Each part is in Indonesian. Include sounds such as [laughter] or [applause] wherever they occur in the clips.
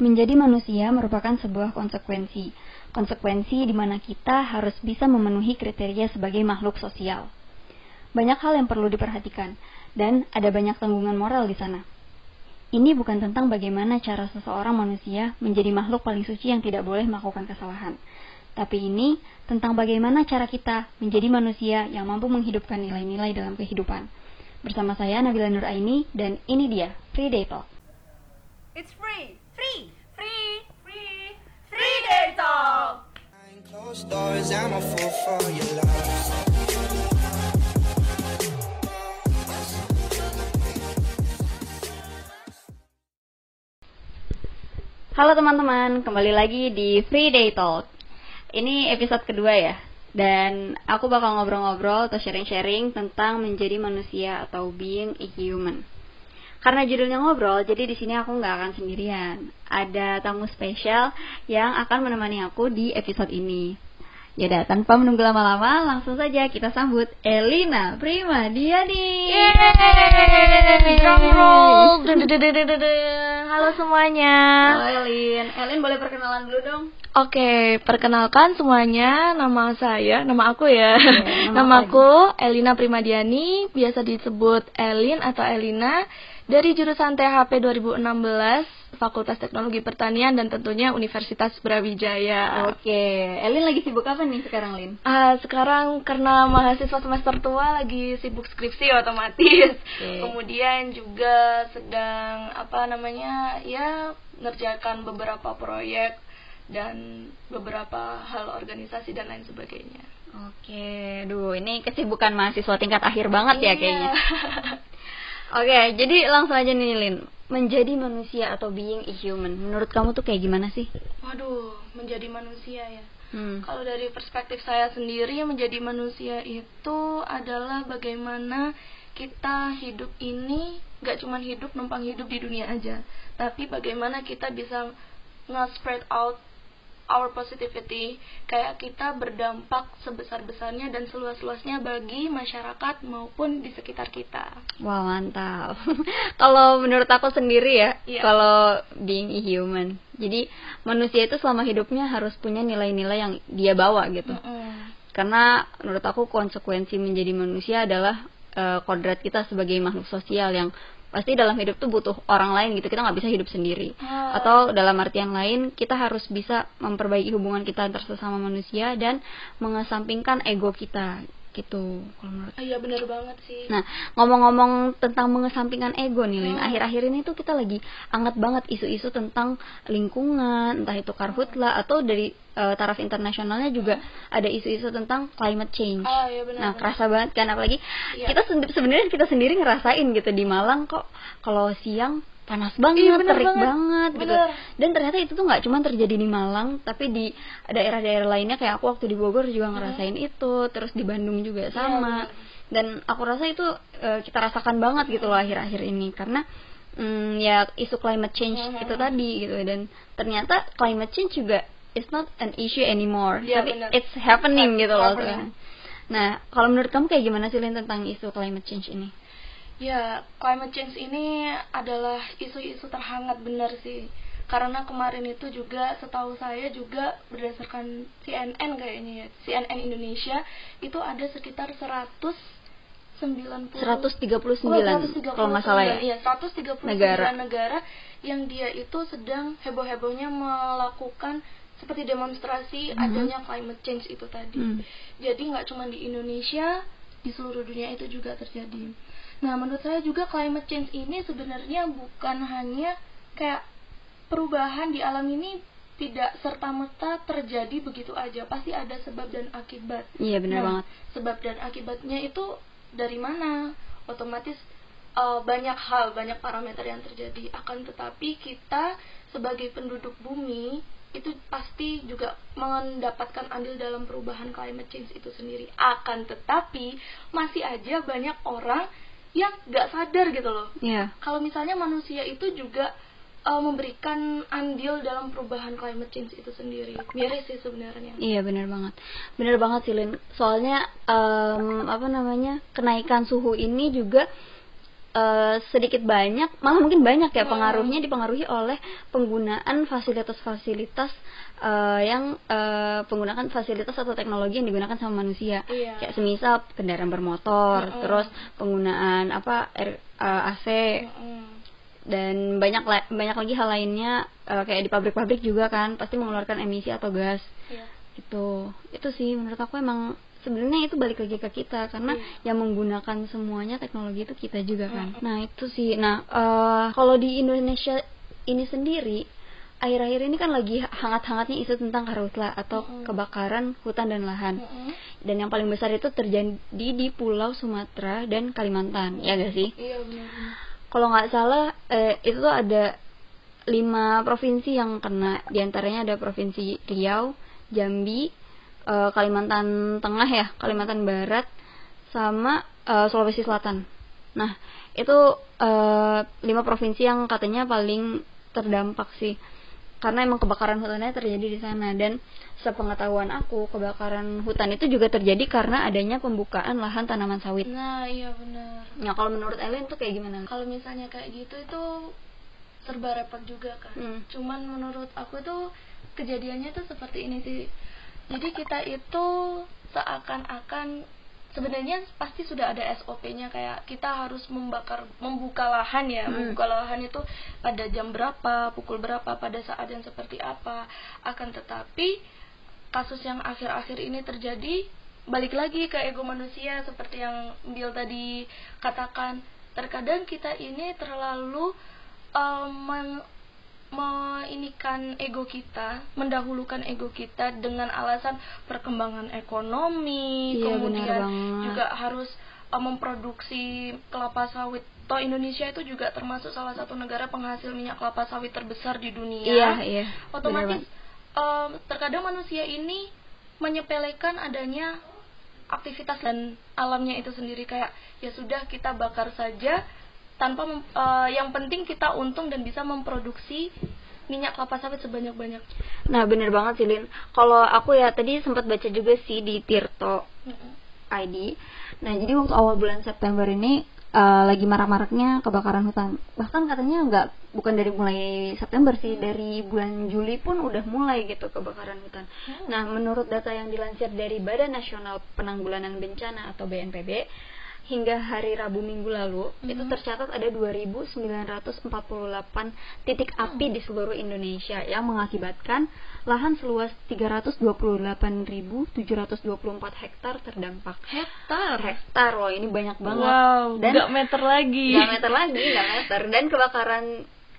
Menjadi manusia merupakan sebuah konsekuensi. Konsekuensi di mana kita harus bisa memenuhi kriteria sebagai makhluk sosial. Banyak hal yang perlu diperhatikan, dan ada banyak tanggungan moral di sana. Ini bukan tentang bagaimana cara seseorang manusia menjadi makhluk paling suci yang tidak boleh melakukan kesalahan. Tapi ini tentang bagaimana cara kita menjadi manusia yang mampu menghidupkan nilai-nilai dalam kehidupan. Bersama saya Nabila Nur Aini dan ini dia Free Day Talk. It's free. Free. Free. Free. Free Day Talk. Behind closed doors, I'm a fool for Halo teman-teman, kembali lagi di Free Day Talk. Ini episode kedua ya. Dan aku bakal ngobrol-ngobrol atau sharing-sharing tentang menjadi manusia atau being a human. Karena judulnya ngobrol, jadi di sini aku nggak akan sendirian. Ada tamu spesial yang akan menemani aku di episode ini. Yaudah, tanpa menunggu lama-lama, langsung saja kita sambut Elina Prima Diani. Halo semuanya. Halo Elin. Elin boleh perkenalan dulu dong? Oke, perkenalkan semuanya. Nama saya, nama aku ya. Iya, nama [laughs] nama aku Elina Primadiani, biasa disebut Elin atau Elina dari jurusan THP 2016, Fakultas Teknologi Pertanian dan tentunya Universitas Brawijaya. Oke, Elin lagi sibuk apa nih sekarang, Lin? Ah, sekarang karena mahasiswa semester tua lagi sibuk skripsi otomatis. Oke. Kemudian juga sedang apa namanya? ya ngerjakan beberapa proyek dan beberapa hal organisasi dan lain sebagainya. Oke, duh ini kesibukan mahasiswa tingkat akhir banget ya Iya. kayaknya. [laughs] Oke, jadi langsung aja nih Lin. Menjadi manusia atau being a human, menurut kamu tuh kayak gimana sih? Waduh, menjadi manusia ya. Hmm. Kalau dari perspektif saya sendiri menjadi manusia itu adalah bagaimana kita hidup ini gak cuma hidup numpang hidup di dunia aja, tapi bagaimana kita bisa nge-spread out our positivity kayak kita berdampak sebesar-besarnya dan seluas-luasnya bagi masyarakat maupun di sekitar kita. Wah mantap. [laughs] kalau menurut aku sendiri ya, Iya. kalau being a human, jadi manusia itu selama hidupnya harus punya nilai-nilai yang dia bawa gitu. Mm-mm. Karena menurut aku konsekuensi menjadi manusia adalah eh, kodrat kita sebagai makhluk sosial yang pasti dalam hidup tuh butuh orang lain gitu. Kita nggak bisa hidup sendiri. Ah. Atau dalam artian lain kita harus bisa memperbaiki hubungan kita antar sesama manusia dan mengesampingkan ego kita gitu. Kalau menurut Ah, Iya bener banget sih. Nah, ngomong-ngomong tentang mengesampingkan ego nih, Lin. Hmm. Akhir-akhir ini tuh kita lagi anget banget isu-isu tentang lingkungan, entah itu karhutla atau dari eh, taraf internasionalnya juga ada isu-isu tentang climate change. Ah, iya benar, Nah, benar. kerasa banget kan apalagi Iya. kita sebenarnya kita sendiri ngerasain gitu di Malang kok kalau siang panas banget, Iya, bener terik banget. banget, gitu. Dan ternyata itu tuh nggak cuma terjadi di Malang, tapi di daerah-daerah lainnya kayak aku waktu di Bogor juga ngerasain itu, terus di Bandung juga sama. bener. Dan aku rasa itu eh, kita rasakan banget gitu loh akhir-akhir ini karena mm, ya isu climate change Mhm. itu tadi gitu dan ternyata climate change juga it's not an issue anymore, Iya, tapi bener. it's happening gitu loh. Happening. Nah, kalau menurut kamu kayak gimana sih Lin tentang isu climate change ini? Ya, climate change ini adalah isu-isu terhangat benar sih. Karena kemarin itu juga setahu saya juga berdasarkan CNN kayaknya ya, CNN Indonesia itu ada sekitar 190 139 Oh, 139, kalau nggak salah ya. Iya, 139 Negara. negara. yang dia itu sedang heboh-hebohnya melakukan seperti demonstrasi Mhm. adanya climate change itu tadi. Hmm. Jadi nggak cuma di Indonesia, di seluruh dunia itu juga terjadi. Nah, menurut saya juga climate change ini sebenarnya bukan hanya kayak perubahan di alam ini tidak serta merta terjadi begitu aja. Pasti ada sebab dan akibat. Iya benar Nah, banget. Sebab dan akibatnya itu dari mana? Otomatis uh, banyak hal, banyak parameter yang terjadi. Akan tetapi kita sebagai penduduk bumi itu pasti juga mendapatkan andil dalam perubahan climate change itu sendiri. Akan tetapi masih aja banyak orang yang nggak sadar gitu loh. Iya. Kalau misalnya manusia itu juga uh, memberikan andil dalam perubahan climate change itu sendiri. Miris sih sebenarnya. Iya benar banget, benar banget sih Lin. Soalnya em, apa namanya kenaikan suhu ini juga eh, sedikit banyak malah mungkin banyak ya Hmm. pengaruhnya dipengaruhi oleh penggunaan fasilitas-fasilitas eh, yang eh, penggunaan fasilitas atau teknologi yang digunakan sama manusia Iya. kayak semisal kendaraan bermotor Mm-mm. terus penggunaan apa air, eh, AC Mm-mm. dan banyak la- banyak lagi hal lainnya eh, kayak di pabrik-pabrik juga kan pasti mengeluarkan emisi atau gas Iya. itu itu sih menurut aku emang sebenarnya itu balik lagi ke kita karena Iya. yang menggunakan semuanya teknologi itu kita juga kan Mm-mm. nah itu sih nah eh, kalau di Indonesia ini sendiri akhir-akhir ini kan lagi hangat-hangatnya isu tentang karhutla atau Mm-mm. kebakaran hutan dan lahan Mm-mm. dan yang paling besar itu terjadi di Pulau Sumatera dan Kalimantan ya gak sih Iya benar. kalau nggak salah eh, itu tuh ada lima provinsi yang kena di antaranya ada provinsi Riau, Jambi, eh, Kalimantan Tengah ya, Kalimantan Barat, sama eh, Sulawesi Selatan. Nah itu eh, lima provinsi yang katanya paling terdampak sih, karena emang kebakaran hutannya terjadi di sana dan sepengetahuan aku kebakaran hutan itu juga terjadi karena adanya pembukaan lahan tanaman sawit. Nah, iya benar. Nah kalau menurut Ellen tuh kayak gimana? Kalau misalnya kayak gitu itu serba repot juga kan. Hmm. Cuman menurut aku tuh kejadiannya tuh seperti ini sih. Jadi kita itu seakan-akan sebenarnya pasti sudah ada SOP-nya kayak kita harus membakar membuka lahan ya, Hmm. membuka lahan itu pada jam berapa, pukul berapa, pada saat yang seperti apa. Akan tetapi kasus yang akhir-akhir ini terjadi balik lagi ke ego manusia seperti yang Bill tadi katakan terkadang kita ini terlalu um, men- meinikan ego kita mendahulukan ego kita dengan alasan perkembangan ekonomi Iya, kemudian juga harus um, memproduksi kelapa sawit. Toh Indonesia itu juga termasuk salah satu negara penghasil minyak kelapa sawit terbesar di dunia. Iya, iya. otomatis em, terkadang manusia ini menyepelekan adanya aktivitas dan alamnya itu sendiri. Kayak ya sudah kita bakar saja tanpa eh, yang penting kita untung dan bisa memproduksi minyak kelapa sawit sebanyak-banyak. Nah bener banget sih Lin. Kalau aku ya tadi sempat baca juga sih di Tirto ID Nah jadi waktu awal bulan September ini eh, Lagi marak-maraknya kebakaran hutan. Bahkan katanya nggak bukan dari mulai September sih Dari bulan Juli pun udah mulai gitu kebakaran hutan. Nah menurut data yang dilansir dari Badan Nasional Penanggulangan Bencana atau BNPB hingga hari Rabu minggu lalu itu tercatat ada 2.948 titik api di seluruh Indonesia yang mengakibatkan lahan seluas 328.724 hektar terdampak. Hektar. Hektar loh, ini banyak banget. Wow, Dan nggak meter lagi. nggak meter lagi, nggak meter. Dan kebakaran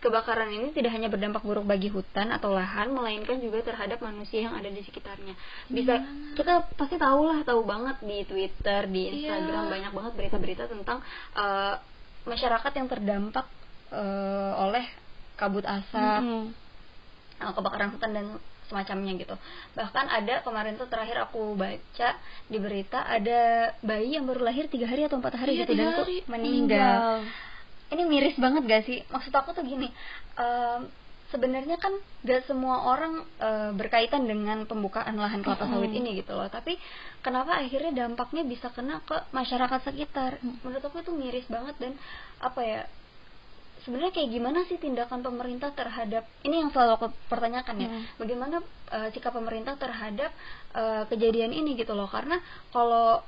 kebakaran ini tidak hanya berdampak buruk bagi hutan atau lahan, melainkan juga terhadap manusia yang ada di sekitarnya. Bisa kita pasti tahu lah, tahu banget di Twitter, di Instagram Iya. banyak banget berita-berita tentang eh, masyarakat yang terdampak eh, oleh kabut asap, Mm-mm. eh, kebakaran hutan dan semacamnya gitu. Bahkan ada kemarin tuh terakhir aku baca di berita ada bayi yang baru lahir tiga hari atau empat hari Iya, gitu dan tuh hari. meninggal ini miris banget gak sih? Maksud aku tuh gini em, sebenarnya kan gak semua orang eh, berkaitan dengan pembukaan lahan kelapa sawit ini gitu loh. Tapi kenapa akhirnya dampaknya bisa kena ke masyarakat sekitar? Menurut aku itu miris banget dan apa ya sebenarnya kayak gimana sih tindakan pemerintah terhadap ini yang selalu aku pertanyakan ya Hmm. bagaimana eh, sikap pemerintah terhadap eh, kejadian ini gitu loh. Karena kalau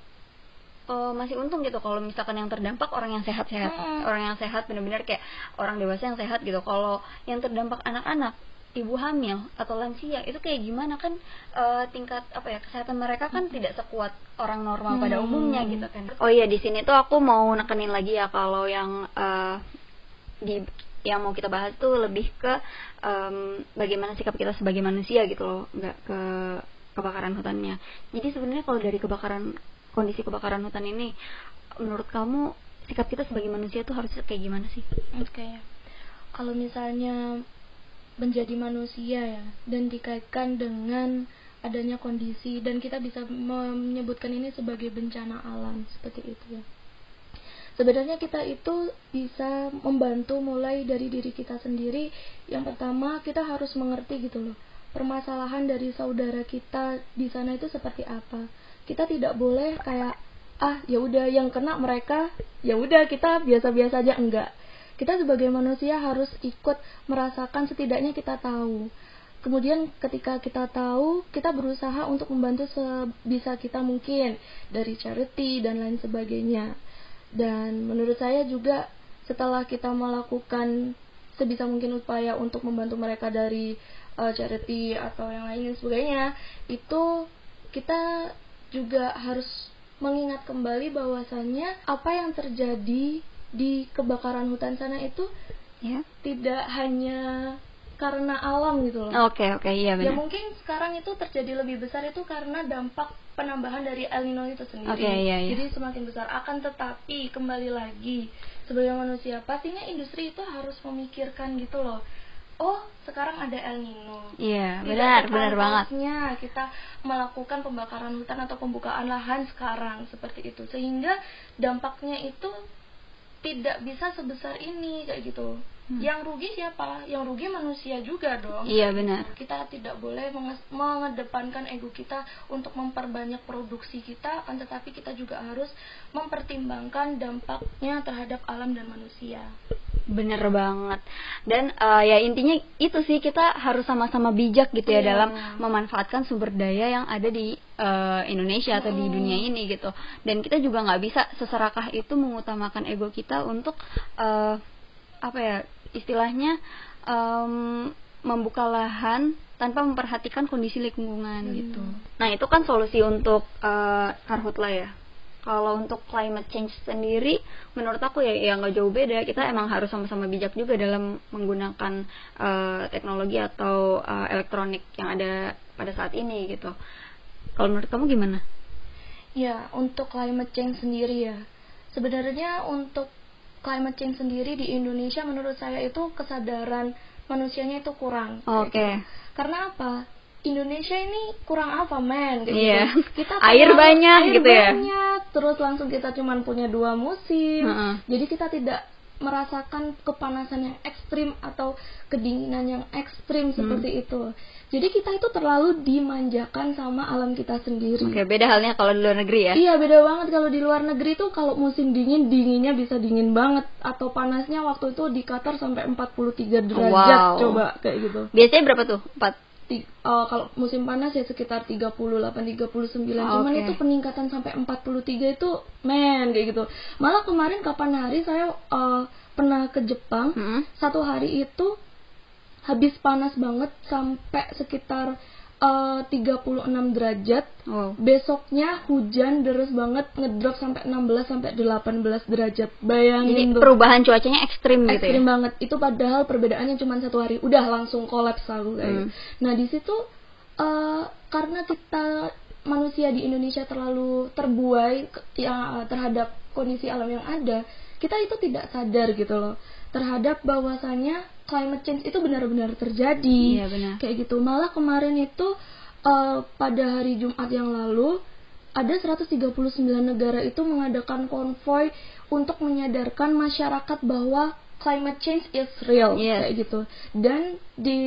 eh, masih untung gitu kalau misalkan yang terdampak orang yang sehat-sehat. Mm-mm. orang yang sehat benar-benar kayak orang dewasa yang sehat gitu. Kalau yang terdampak anak-anak ibu hamil atau lansia itu kayak gimana kan eh, tingkat apa ya kesehatan mereka kan tidak sekuat orang normal pada Hmm. umumnya gitu kan. Oh iya di sini tuh aku mau nekenin lagi ya kalau yang eh, di yang mau kita bahas tuh lebih ke em, bagaimana sikap kita sebagai manusia gitu loh nggak ke kebakaran hutannya. Jadi sebenarnya kalau dari kebakaran kondisi kebakaran hutan ini menurut kamu sikap kita sebagai manusia tuh harus kayak gimana sih Oke. Kalau misalnya menjadi manusia ya dan dikaitkan dengan adanya kondisi dan kita bisa menyebutkan ini sebagai bencana alam seperti itu ya. Sebenarnya kita itu bisa membantu mulai dari diri kita sendiri. Yang pertama kita harus mengerti gitu loh permasalahan dari saudara kita di sana itu seperti apa. Kita tidak boleh kayak ah ya udah yang kena mereka ya udah kita biasa-biasa aja. Enggak. Kita sebagai manusia harus ikut merasakan setidaknya kita tahu. Kemudian ketika kita tahu kita berusaha untuk membantu sebisa kita mungkin dari charity dan lain sebagainya. Dan menurut saya juga setelah kita melakukan sebisa mungkin upaya untuk membantu mereka dari uh, charity atau yang lain sebagainya itu kita juga harus mengingat kembali bahwasannya apa yang terjadi di kebakaran hutan sana itu ya tidak hanya karena alam gitu loh. Oke okay, oke okay, iya benar. Ya mungkin sekarang itu terjadi lebih besar itu karena dampak penambahan dari El Nino itu sendiri. Okay, iya, iya. Jadi semakin besar akan tetapi kembali lagi sebagai manusia pastinya industri itu harus memikirkan gitu loh. Oh sekarang ada El Nino. Iya benar benar banget. kita melakukan pembakaran hutan atau pembukaan lahan sekarang seperti itu sehingga dampaknya itu tidak bisa sebesar ini kayak gitu Hmm. Yang rugi siapa? Yang rugi manusia juga dong. Iya benar. Kita tidak boleh mengedepankan ego kita untuk memperbanyak produksi kita, akan tetapi kita juga harus mempertimbangkan dampaknya terhadap alam dan manusia. Bener banget. Dan uh, ya intinya itu sih kita harus sama-sama bijak gitu ya yeah. dalam memanfaatkan sumber daya yang ada di uh, Indonesia atau di dunia ini gitu. Dan kita juga nggak bisa seserakah itu mengutamakan ego kita untuk uh, apa ya istilahnya um, membuka lahan tanpa memperhatikan kondisi lingkungan hmm. gitu. Nah itu kan solusi untuk uh, karhutla ya. Kalau untuk climate change sendiri, menurut aku ya ya nggak jauh beda. Kita emang harus sama-sama bijak juga dalam menggunakan uh, teknologi atau uh, elektronik yang ada pada saat ini gitu. Kalau menurut kamu gimana? Ya untuk climate change sendiri ya, sebenarnya untuk climate change sendiri di Indonesia menurut saya itu kesadaran manusianya itu kurang. Oke. Okay. Gitu. Karena apa? Indonesia ini kurang apa men gitu. Yeah. Kita air banyak air gitu ya. Terus langsung kita cuma punya dua musim. Uh -uh. Jadi kita tidak merasakan kepanasan yang ekstrim atau kedinginan yang ekstrim hmm. seperti itu. Jadi kita itu terlalu dimanjakan sama alam kita sendiri. Oke, beda halnya kalau di luar negeri ya? Iya, beda banget kalau di luar negeri tuh kalau musim dingin dinginnya bisa dingin banget atau panasnya waktu itu di Qatar sampai 43 derajat wow. coba kayak gitu. Biasanya berapa tuh? 4 uh, kalau musim panas ya sekitar 38 39 oh, cuman okay. itu peningkatan sampai 43 itu men kayak gitu malah kemarin kapan hari saya uh, pernah ke Jepang -hmm. satu hari itu habis panas banget sampai sekitar uh, 36 derajat. Wow. Besoknya hujan deras banget ngedrop sampai 16 sampai 18 derajat. Bayangin Jadi perubahan cuacanya ekstrim, gitu Ekstrim ya? banget. Itu padahal perbedaannya cuma satu hari. Udah langsung kolaps aku kayak. Hmm. Nah, di situ uh, karena kita manusia di Indonesia terlalu terbuai uh, terhadap kondisi alam yang ada, kita itu tidak sadar gitu loh terhadap bahwasanya climate change itu benar-benar terjadi iya, benar. kayak gitu malah kemarin itu uh, pada hari Jumat yang lalu ada 139 negara itu mengadakan konvoy untuk menyadarkan masyarakat bahwa climate change is real yes. kayak gitu dan di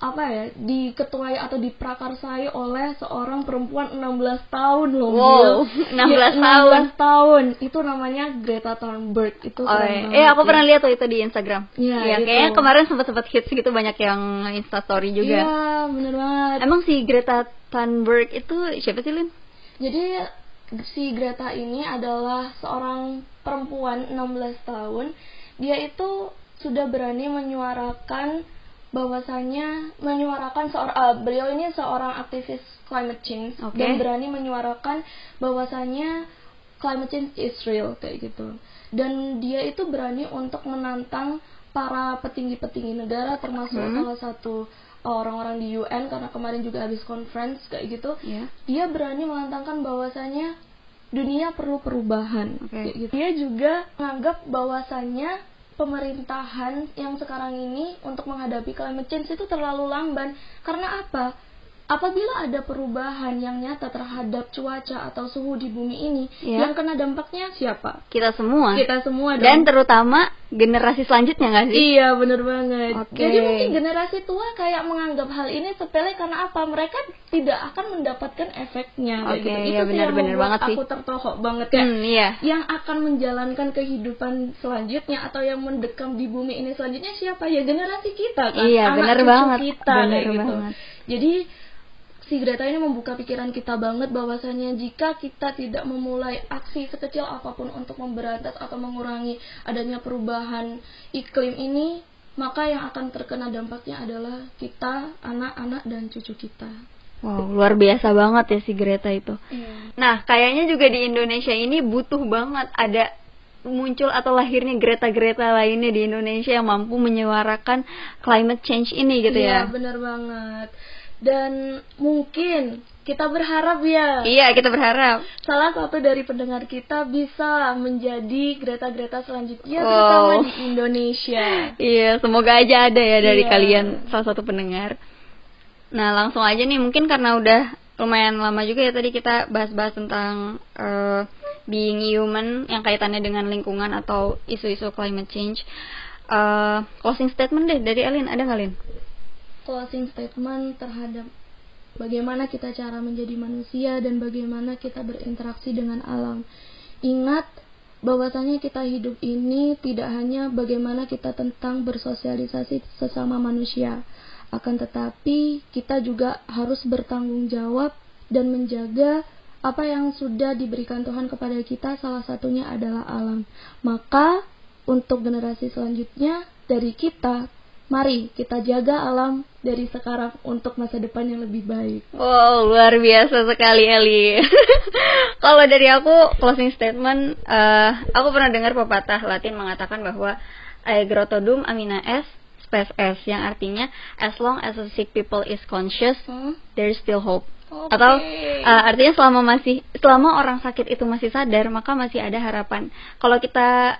apa ya diketuai atau diprakarsai oleh seorang perempuan 16 tahun loh wow, 16 [laughs] ya, tahun. 16 tahun. Itu namanya Greta Thunberg. Itu oh, iya. eh aku pernah lihat tuh itu di Instagram. Ya, ya kayaknya kemarin sempat sempat hits gitu banyak yang instastory juga. Iya bener banget. Emang si Greta Thunberg itu siapa sih Lin? Jadi si Greta ini adalah seorang perempuan 16 tahun. Dia itu sudah berani menyuarakan bahwasanya menyuarakan seorang uh, beliau ini seorang aktivis climate change okay. dan berani menyuarakan bahwasanya climate change is real kayak gitu dan dia itu berani untuk menantang para petinggi-petinggi negara termasuk hmm. salah satu orang-orang di UN karena kemarin juga habis conference kayak gitu yeah. dia berani menantangkan bahwasanya dunia perlu perubahan okay. kayak gitu dia juga menganggap bahwasanya pemerintahan yang sekarang ini untuk menghadapi climate change itu terlalu lamban. Karena apa apabila ada perubahan yang nyata terhadap cuaca atau suhu di bumi ini, Iya. yang kena dampaknya siapa? Kita semua. Kita semua dong. Dan terutama generasi selanjutnya nggak sih? Iya bener banget. Oke. Jadi mungkin generasi tua kayak menganggap hal ini sepele karena apa? Mereka tidak akan mendapatkan efeknya. Oke, gitu. iya, benar, benar membuat banget sih. aku tertohok banget kayak Hmm, iya. yang akan menjalankan kehidupan selanjutnya atau yang mendekam di bumi ini selanjutnya siapa? Ya generasi kita kan. Iya, benar banget. Kita Benar kayak gitu. banget. Jadi si Greta ini membuka pikiran kita banget bahwasanya jika kita tidak memulai aksi sekecil apa pun untuk memberantas atau mengurangi adanya perubahan iklim ini, maka yang akan terkena dampaknya adalah kita, anak-anak dan cucu kita. Wow, luar biasa banget ya si Greta itu. Nah, kayaknya juga di Indonesia ini butuh banget ada muncul atau lahirnya Greta-Greta lainnya di Indonesia yang mampu menyuarakan climate change ini gitu Iya, ya. benar banget. Dan mungkin kita berharap ya Iya, kita berharap. salah satu dari pendengar kita bisa menjadi Greta-Greta selanjutnya Wow. terutama di Indonesia. Iya, semoga aja ada ya dari Iya. kalian salah satu pendengar. Nah, langsung aja nih mungkin karena udah lumayan lama juga ya tadi kita bahas-bahas tentang eh, being human yang kaitannya dengan lingkungan atau isu-isu climate change. Eh, closing statement deh dari Elin, ada nggak Lin? Closing statement terhadap bagaimana kita cara menjadi manusia dan bagaimana kita berinteraksi dengan alam. Ingat bahwasanya kita hidup ini tidak hanya bagaimana kita tentang bersosialisasi sesama manusia, akan tetapi kita juga harus bertanggung jawab dan menjaga apa yang sudah diberikan Tuhan kepada kita salah satunya adalah alam. Maka untuk generasi selanjutnya dari kita mari kita jaga alam dari sekarang untuk masa depan yang lebih baik. Wow, luar biasa sekali Eli. [laughs] Kalau dari aku closing statement, eh, aku pernah dengar pepatah Latin mengatakan bahwa Agrotodum amina est spes est, yang artinya as long as the sick people is conscious, there is still hope. Oke. Atau eh, artinya selama masih selama orang sakit itu masih sadar, maka masih ada harapan. Kalau kita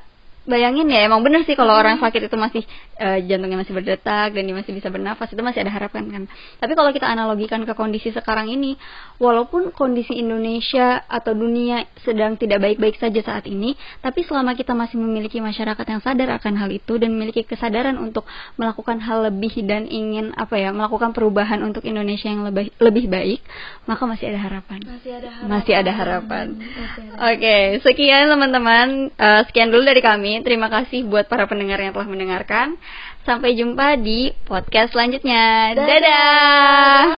bayangin ya emang bener sih kalau orang sakit itu masih eh, jantungnya masih berdetak dan dia masih bisa bernafas itu masih ada harapan kan tapi kalau kita analogikan ke kondisi sekarang ini walaupun kondisi Indonesia atau dunia sedang tidak baik-baik saja saat ini tapi selama kita masih memiliki masyarakat yang sadar akan hal itu dan memiliki kesadaran untuk melakukan hal lebih dan ingin apa ya melakukan perubahan untuk Indonesia yang lebih lebih baik maka masih ada harapan Masih ada harapan. masih ada harapan. Ada. Oke, sekian teman-teman. Eh, sekian dulu dari kami. Terima kasih buat para pendengar yang telah mendengarkan. Sampai jumpa di podcast selanjutnya. Dadah. Dadah.